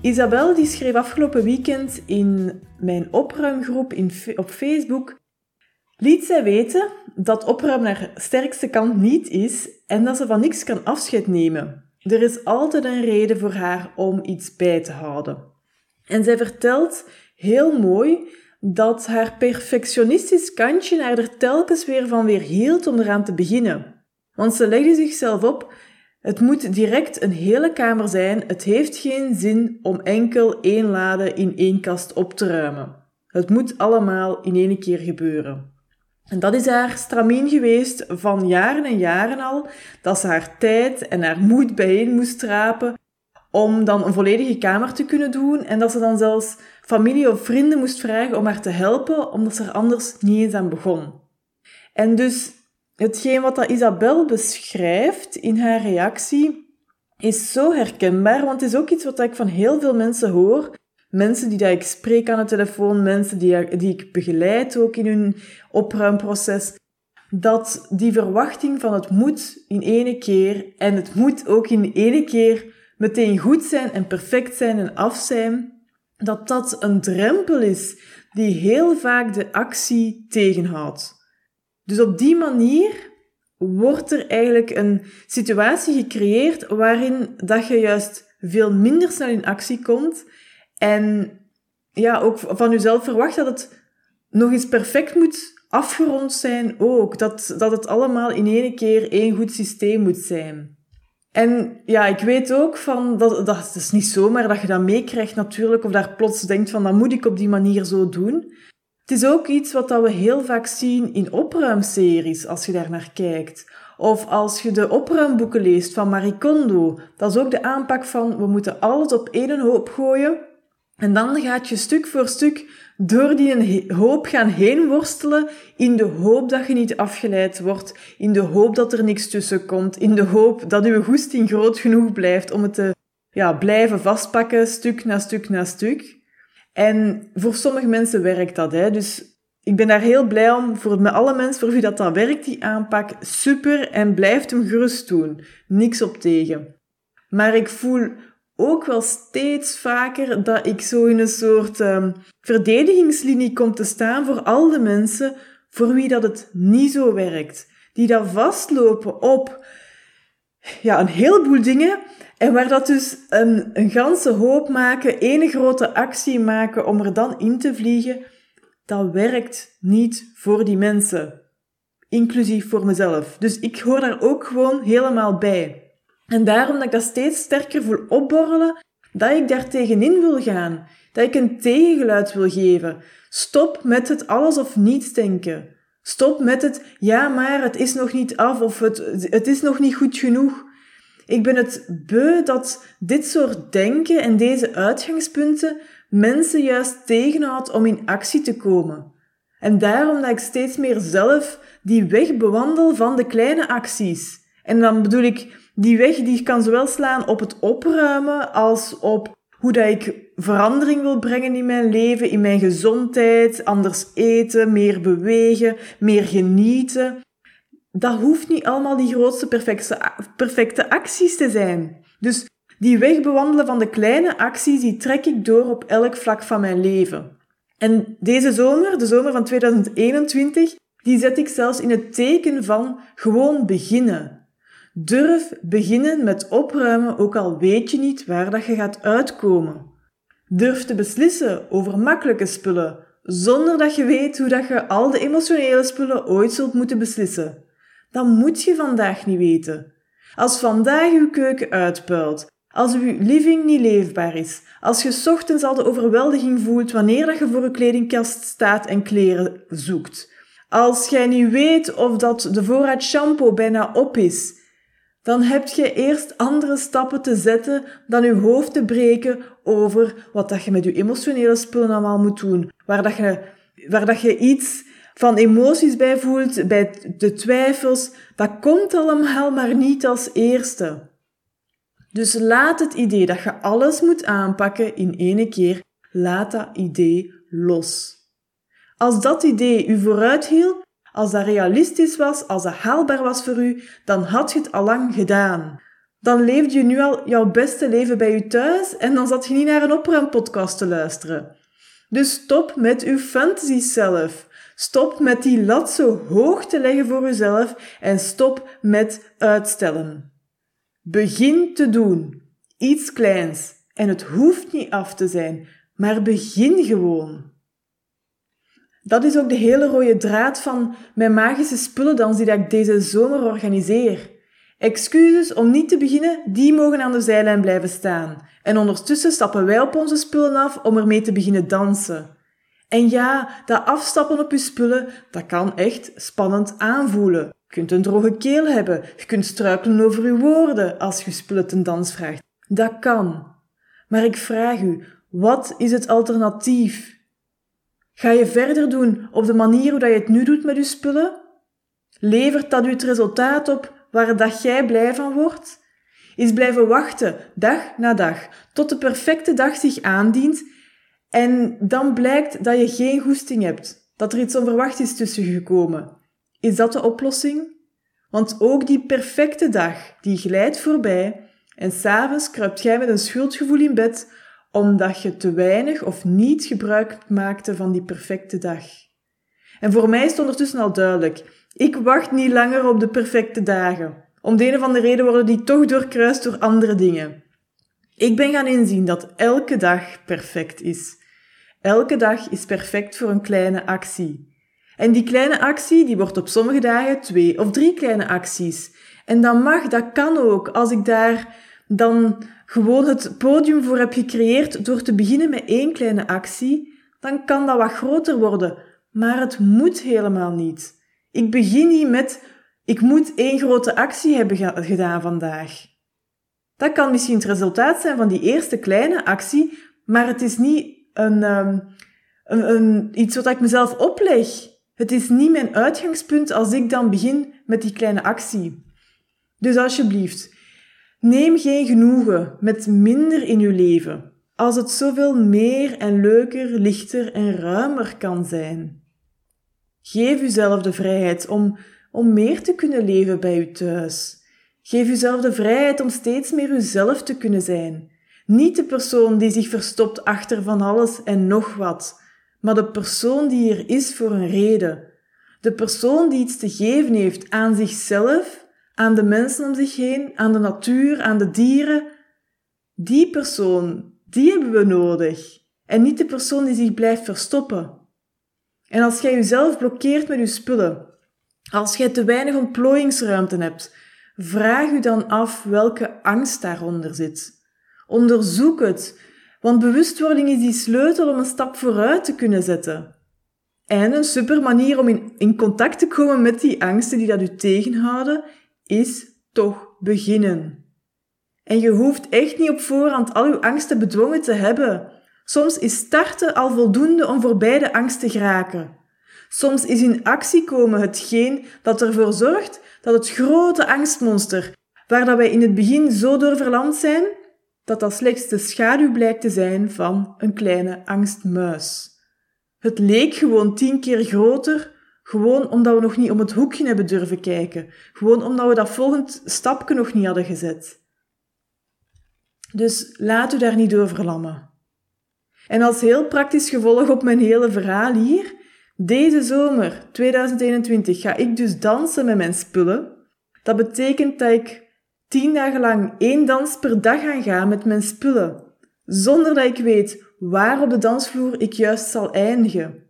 Isabel die schreef afgelopen weekend in mijn opruimgroep in, op Facebook liet zij weten dat opruimen haar sterkste kant niet is en dat ze van niks kan afscheid nemen. Er is altijd een reden voor haar om iets bij te houden. En zij vertelt heel mooi dat haar perfectionistisch kantje haar er telkens weer van weer hield om eraan te beginnen. Want ze legde zichzelf op het moet direct een hele kamer zijn. Het heeft geen zin om enkel één lade in één kast op te ruimen. Het moet allemaal in één keer gebeuren. En dat is haar stramien geweest van jaren en jaren al, dat ze haar tijd en haar moed bijeen moest trapen om dan een volledige kamer te kunnen doen en dat ze dan zelfs familie of vrienden moest vragen om haar te helpen, omdat ze er anders niet eens aan begon. En dus hetgeen wat Isabel beschrijft in haar reactie is zo herkenbaar, want het is ook iets wat ik van heel veel mensen hoor. Mensen die dat ik spreek aan de telefoon, mensen die, die ik begeleid ook in hun opruimproces, dat die verwachting van het moet in ene keer en het moet ook in ene keer meteen goed zijn en perfect zijn en af zijn, dat dat een drempel is die heel vaak de actie tegenhoudt. Dus op die manier wordt er eigenlijk een situatie gecreëerd waarin dat je juist veel minder snel in actie komt en ja, ook van jezelf verwacht dat het nog eens perfect moet afgerond zijn ook. Dat, dat het allemaal in één keer één goed systeem moet zijn. En ja, ik weet ook van, dat, dat is niet zomaar dat je dat meekrijgt natuurlijk, of daar plots denkt van, dat moet ik op die manier zo doen. Het is ook iets wat we heel vaak zien in opruimseries, als je daar naar kijkt. Of als je de opruimboeken leest van Marie Kondo. Dat is ook de aanpak van we moeten alles op één hoop gooien. En dan gaat je stuk voor stuk door die hoop gaan heen worstelen in de hoop dat je niet afgeleid wordt, in de hoop dat er niks tussen komt, in de hoop dat je goesting groot genoeg blijft om het te ja, blijven vastpakken, stuk na stuk na stuk. En voor sommige mensen werkt dat. Hè. Dus ik ben daar heel blij om. Voor met alle mensen voor wie dat, dat werkt, die aanpak, super. En blijft hem gerust doen. Niks op tegen. Maar ik voel ook wel steeds vaker dat ik zo in een soort um, verdedigingslinie kom te staan voor al de mensen voor wie dat het niet zo werkt. Die daar vastlopen op ja, een heleboel dingen en waar dat dus een, een ganse hoop maken, ene grote actie maken om er dan in te vliegen, dat werkt niet voor die mensen. Inclusief voor mezelf. Dus ik hoor daar ook gewoon helemaal bij. En daarom dat ik dat steeds sterker voel opborrelen, dat ik daar tegenin wil gaan. Dat ik een tegengeluid wil geven. Stop met het alles of niets denken. Stop met het, ja maar het is nog niet af of het, het is nog niet goed genoeg. Ik ben het beu dat dit soort denken en deze uitgangspunten mensen juist tegenhoudt om in actie te komen. En daarom dat ik steeds meer zelf die weg bewandel van de kleine acties. En dan bedoel ik, die weg die kan zowel slaan op het opruimen als op hoe dat ik verandering wil brengen in mijn leven, in mijn gezondheid, anders eten, meer bewegen, meer genieten dat hoeft niet allemaal die grootste perfecte, perfecte acties te zijn. Dus die weg bewandelen van de kleine acties, die trek ik door op elk vlak van mijn leven. En deze zomer, de zomer van 2021, die zet ik zelfs in het teken van gewoon beginnen. Durf beginnen met opruimen, ook al weet je niet waar dat je gaat uitkomen. Durf te beslissen over makkelijke spullen, zonder dat je weet hoe dat je al de emotionele spullen ooit zult moeten beslissen dan moet je vandaag niet weten. Als vandaag uw keuken uitpuilt, als uw living niet leefbaar is, als je ochtends al de overweldiging voelt wanneer dat je voor je kledingkast staat en kleren zoekt, als jij niet weet of dat de voorraad shampoo bijna op is, dan heb je eerst andere stappen te zetten dan uw hoofd te breken over wat dat je met je emotionele spullen allemaal moet doen. Waar dat je, waar dat je iets van emoties bij voelt, bij de twijfels. Dat komt allemaal maar niet als eerste. Dus laat het idee dat je alles moet aanpakken in één keer, laat dat idee los. Als dat idee u vooruit hield, als dat realistisch was, als dat haalbaar was voor u, dan had je het al lang gedaan. Dan leefde je nu al jouw beste leven bij u thuis en dan zat je niet naar een opruimpodcast te luisteren. Dus stop met uw fantasy zelf. Stop met die lat zo hoog te leggen voor uzelf en stop met uitstellen. Begin te doen. Iets kleins. En het hoeft niet af te zijn, maar begin gewoon. Dat is ook de hele rode draad van mijn magische spullendans die ik deze zomer organiseer. Excuses om niet te beginnen, die mogen aan de zijlijn blijven staan. En ondertussen stappen wij op onze spullen af om ermee te beginnen dansen. En ja, dat afstappen op je spullen, dat kan echt spannend aanvoelen. Je kunt een droge keel hebben, je kunt struikelen over je woorden als je spullen ten dans vraagt. Dat kan. Maar ik vraag u, wat is het alternatief? Ga je verder doen op de manier hoe je het nu doet met je spullen? Levert dat u het resultaat op waar dat jij blij van wordt? Is blijven wachten, dag na dag, tot de perfecte dag zich aandient en dan blijkt dat je geen goesting hebt, dat er iets onverwachts is tussen gekomen. Is dat de oplossing? Want ook die perfecte dag, die glijdt voorbij en s'avonds kruipt jij met een schuldgevoel in bed omdat je te weinig of niet gebruik maakte van die perfecte dag. En voor mij is het ondertussen al duidelijk. Ik wacht niet langer op de perfecte dagen. Om de een of andere reden worden die toch doorkruist door andere dingen. Ik ben gaan inzien dat elke dag perfect is. Elke dag is perfect voor een kleine actie. En die kleine actie die wordt op sommige dagen twee of drie kleine acties. En dat mag, dat kan ook. Als ik daar dan gewoon het podium voor heb gecreëerd door te beginnen met één kleine actie, dan kan dat wat groter worden. Maar het moet helemaal niet. Ik begin niet met, ik moet één grote actie hebben gedaan vandaag. Dat kan misschien het resultaat zijn van die eerste kleine actie, maar het is niet een, um, een, een, iets wat ik mezelf opleg. Het is niet mijn uitgangspunt als ik dan begin met die kleine actie. Dus alsjeblieft, neem geen genoegen met minder in uw leven, als het zoveel meer en leuker, lichter en ruimer kan zijn. Geef uzelf de vrijheid om, om meer te kunnen leven bij u thuis. Geef uzelf de vrijheid om steeds meer uzelf te kunnen zijn. Niet de persoon die zich verstopt achter van alles en nog wat, maar de persoon die er is voor een reden. De persoon die iets te geven heeft aan zichzelf, aan de mensen om zich heen, aan de natuur, aan de dieren. Die persoon, die hebben we nodig. En niet de persoon die zich blijft verstoppen. En als jij jezelf blokkeert met je spullen, als jij te weinig ontplooiingsruimte hebt, vraag u dan af welke angst daaronder zit. Onderzoek het, want bewustwording is die sleutel om een stap vooruit te kunnen zetten. En een super manier om in, in contact te komen met die angsten die dat u tegenhouden, is toch beginnen. En je hoeft echt niet op voorhand al uw angsten bedwongen te hebben. Soms is starten al voldoende om voorbij de angst te geraken. Soms is in actie komen hetgeen dat ervoor zorgt dat het grote angstmonster, waar dat wij in het begin zo door verlamd zijn, dat dat slechts de schaduw blijkt te zijn van een kleine angstmuis. Het leek gewoon tien keer groter, gewoon omdat we nog niet om het hoekje hebben durven kijken, gewoon omdat we dat volgend stapje nog niet hadden gezet. Dus laat u daar niet door verlammen. En als heel praktisch gevolg op mijn hele verhaal hier, deze zomer 2021 ga ik dus dansen met mijn spullen. Dat betekent dat ik tien dagen lang één dans per dag gaan gaan met mijn spullen, zonder dat ik weet waar op de dansvloer ik juist zal eindigen.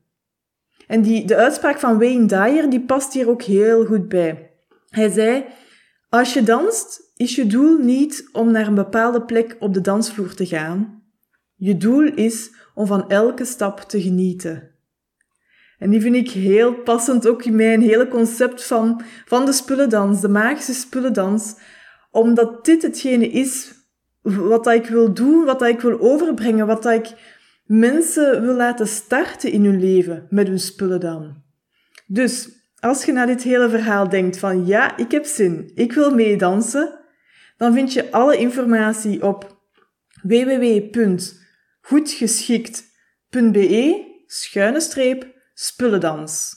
En die, de uitspraak van Wayne Dyer die past hier ook heel goed bij. Hij zei, als je danst, is je doel niet om naar een bepaalde plek op de dansvloer te gaan. Je doel is om van elke stap te genieten. En die vind ik heel passend ook in mijn hele concept van, van de spullendans, de magische spullendans, omdat dit hetgene is wat dat ik wil doen, wat dat ik wil overbrengen, wat dat ik mensen wil laten starten in hun leven met hun spullen dan. Dus als je naar dit hele verhaal denkt van ja, ik heb zin, ik wil meedansen, dan vind je alle informatie op www.goedgeschikt.be schuine streep spullendans.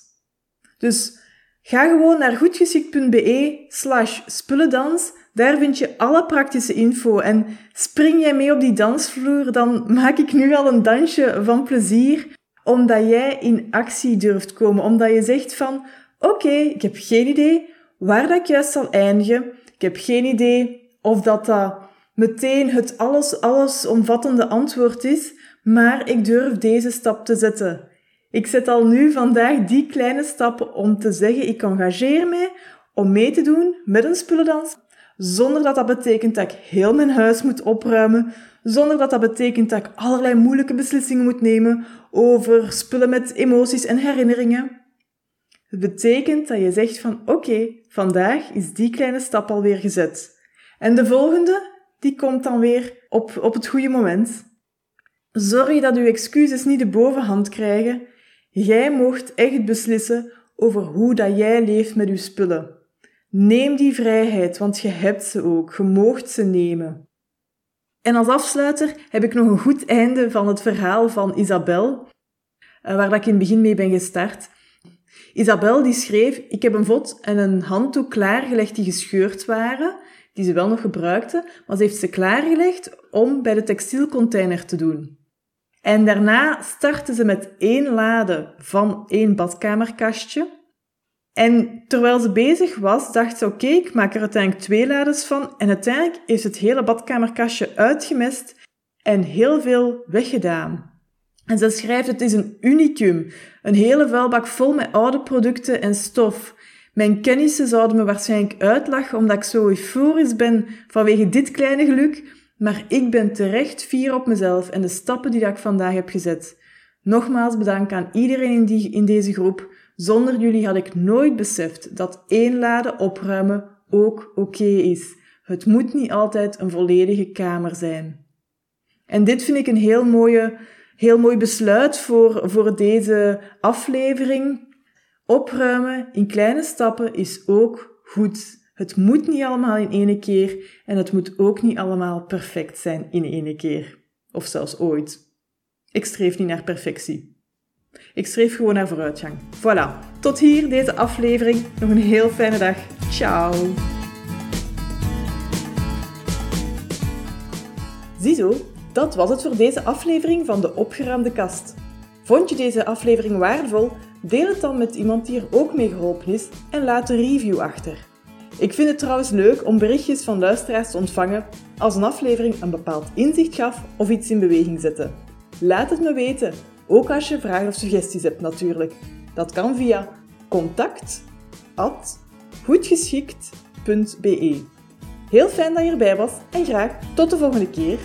Dus ga gewoon naar goedgeschikt.be slash spullendans. Daar vind je alle praktische info. En spring jij mee op die dansvloer, dan maak ik nu al een dansje van plezier, omdat jij in actie durft komen. Omdat je zegt van, oké, ik heb geen idee waar dat ik juist zal eindigen. Ik heb geen idee of dat dat meteen het alles, alles omvattende antwoord is, maar ik durf deze stap te zetten. Ik zet al nu vandaag die kleine stappen om te zeggen, ik engageer me om mee te doen met een spullendans, zonder dat dat betekent dat ik heel mijn huis moet opruimen, zonder dat dat betekent dat ik allerlei moeilijke beslissingen moet nemen over spullen met emoties en herinneringen. Het betekent dat je zegt van oké, vandaag is die kleine stap alweer gezet. En de volgende, die komt dan weer op, op het goede moment. Zorg dat uw excuses niet de bovenhand krijgen. Jij mocht echt beslissen over hoe dat jij leeft met uw spullen. Neem die vrijheid, want je hebt ze ook. Je moogt ze nemen. En als afsluiter heb ik nog een goed einde van het verhaal van Isabel, eh, waar ik in het begin mee ben gestart. Isabel die schreef, ik heb een vod en een handdoek klaargelegd die gescheurd waren, die ze wel nog gebruikte, maar ze heeft ze klaargelegd om bij de textielcontainer te doen. En daarna startte ze met één lade van één badkamerkastje. En terwijl ze bezig was, dacht ze, oké, ik maak er uiteindelijk twee lades van. En uiteindelijk heeft het hele badkamerkastje uitgemest en heel veel weggedaan. En ze schrijft, het is een unicum. Een hele vuilbak vol met oude producten en stof. Mijn kennissen zouden me waarschijnlijk uitlachen omdat ik zo euforisch ben vanwege dit kleine geluk, maar ik ben terecht fier op mezelf en de stappen die ik vandaag heb gezet. Nogmaals bedankt aan iedereen in, die, in deze groep. Zonder jullie had ik nooit beseft dat één lade opruimen ook oké is. Het moet niet altijd een volledige kamer zijn. En dit vind ik een heel mooie heel mooi besluit voor, voor deze aflevering. Opruimen in kleine stappen is ook goed. Het moet niet allemaal in één keer en het moet ook niet allemaal perfect zijn in één keer. Of zelfs ooit. Ik streef niet naar perfectie. Ik streef gewoon naar vooruitgang. Voilà. Tot hier deze aflevering. Nog een heel fijne dag. Ciao. Ziezo, dat was het voor deze aflevering van de opgeruimde kast. Vond je deze aflevering waardevol? Deel het dan met iemand die er ook mee geholpen is en laat een review achter. Ik vind het trouwens leuk om berichtjes van luisteraars te ontvangen als een aflevering een bepaald inzicht gaf of iets in beweging zette. Laat het me weten, ook als je vragen of suggesties hebt natuurlijk. Dat kan via contact@goedgeschikt.be. Heel fijn dat je erbij was en graag tot de volgende keer.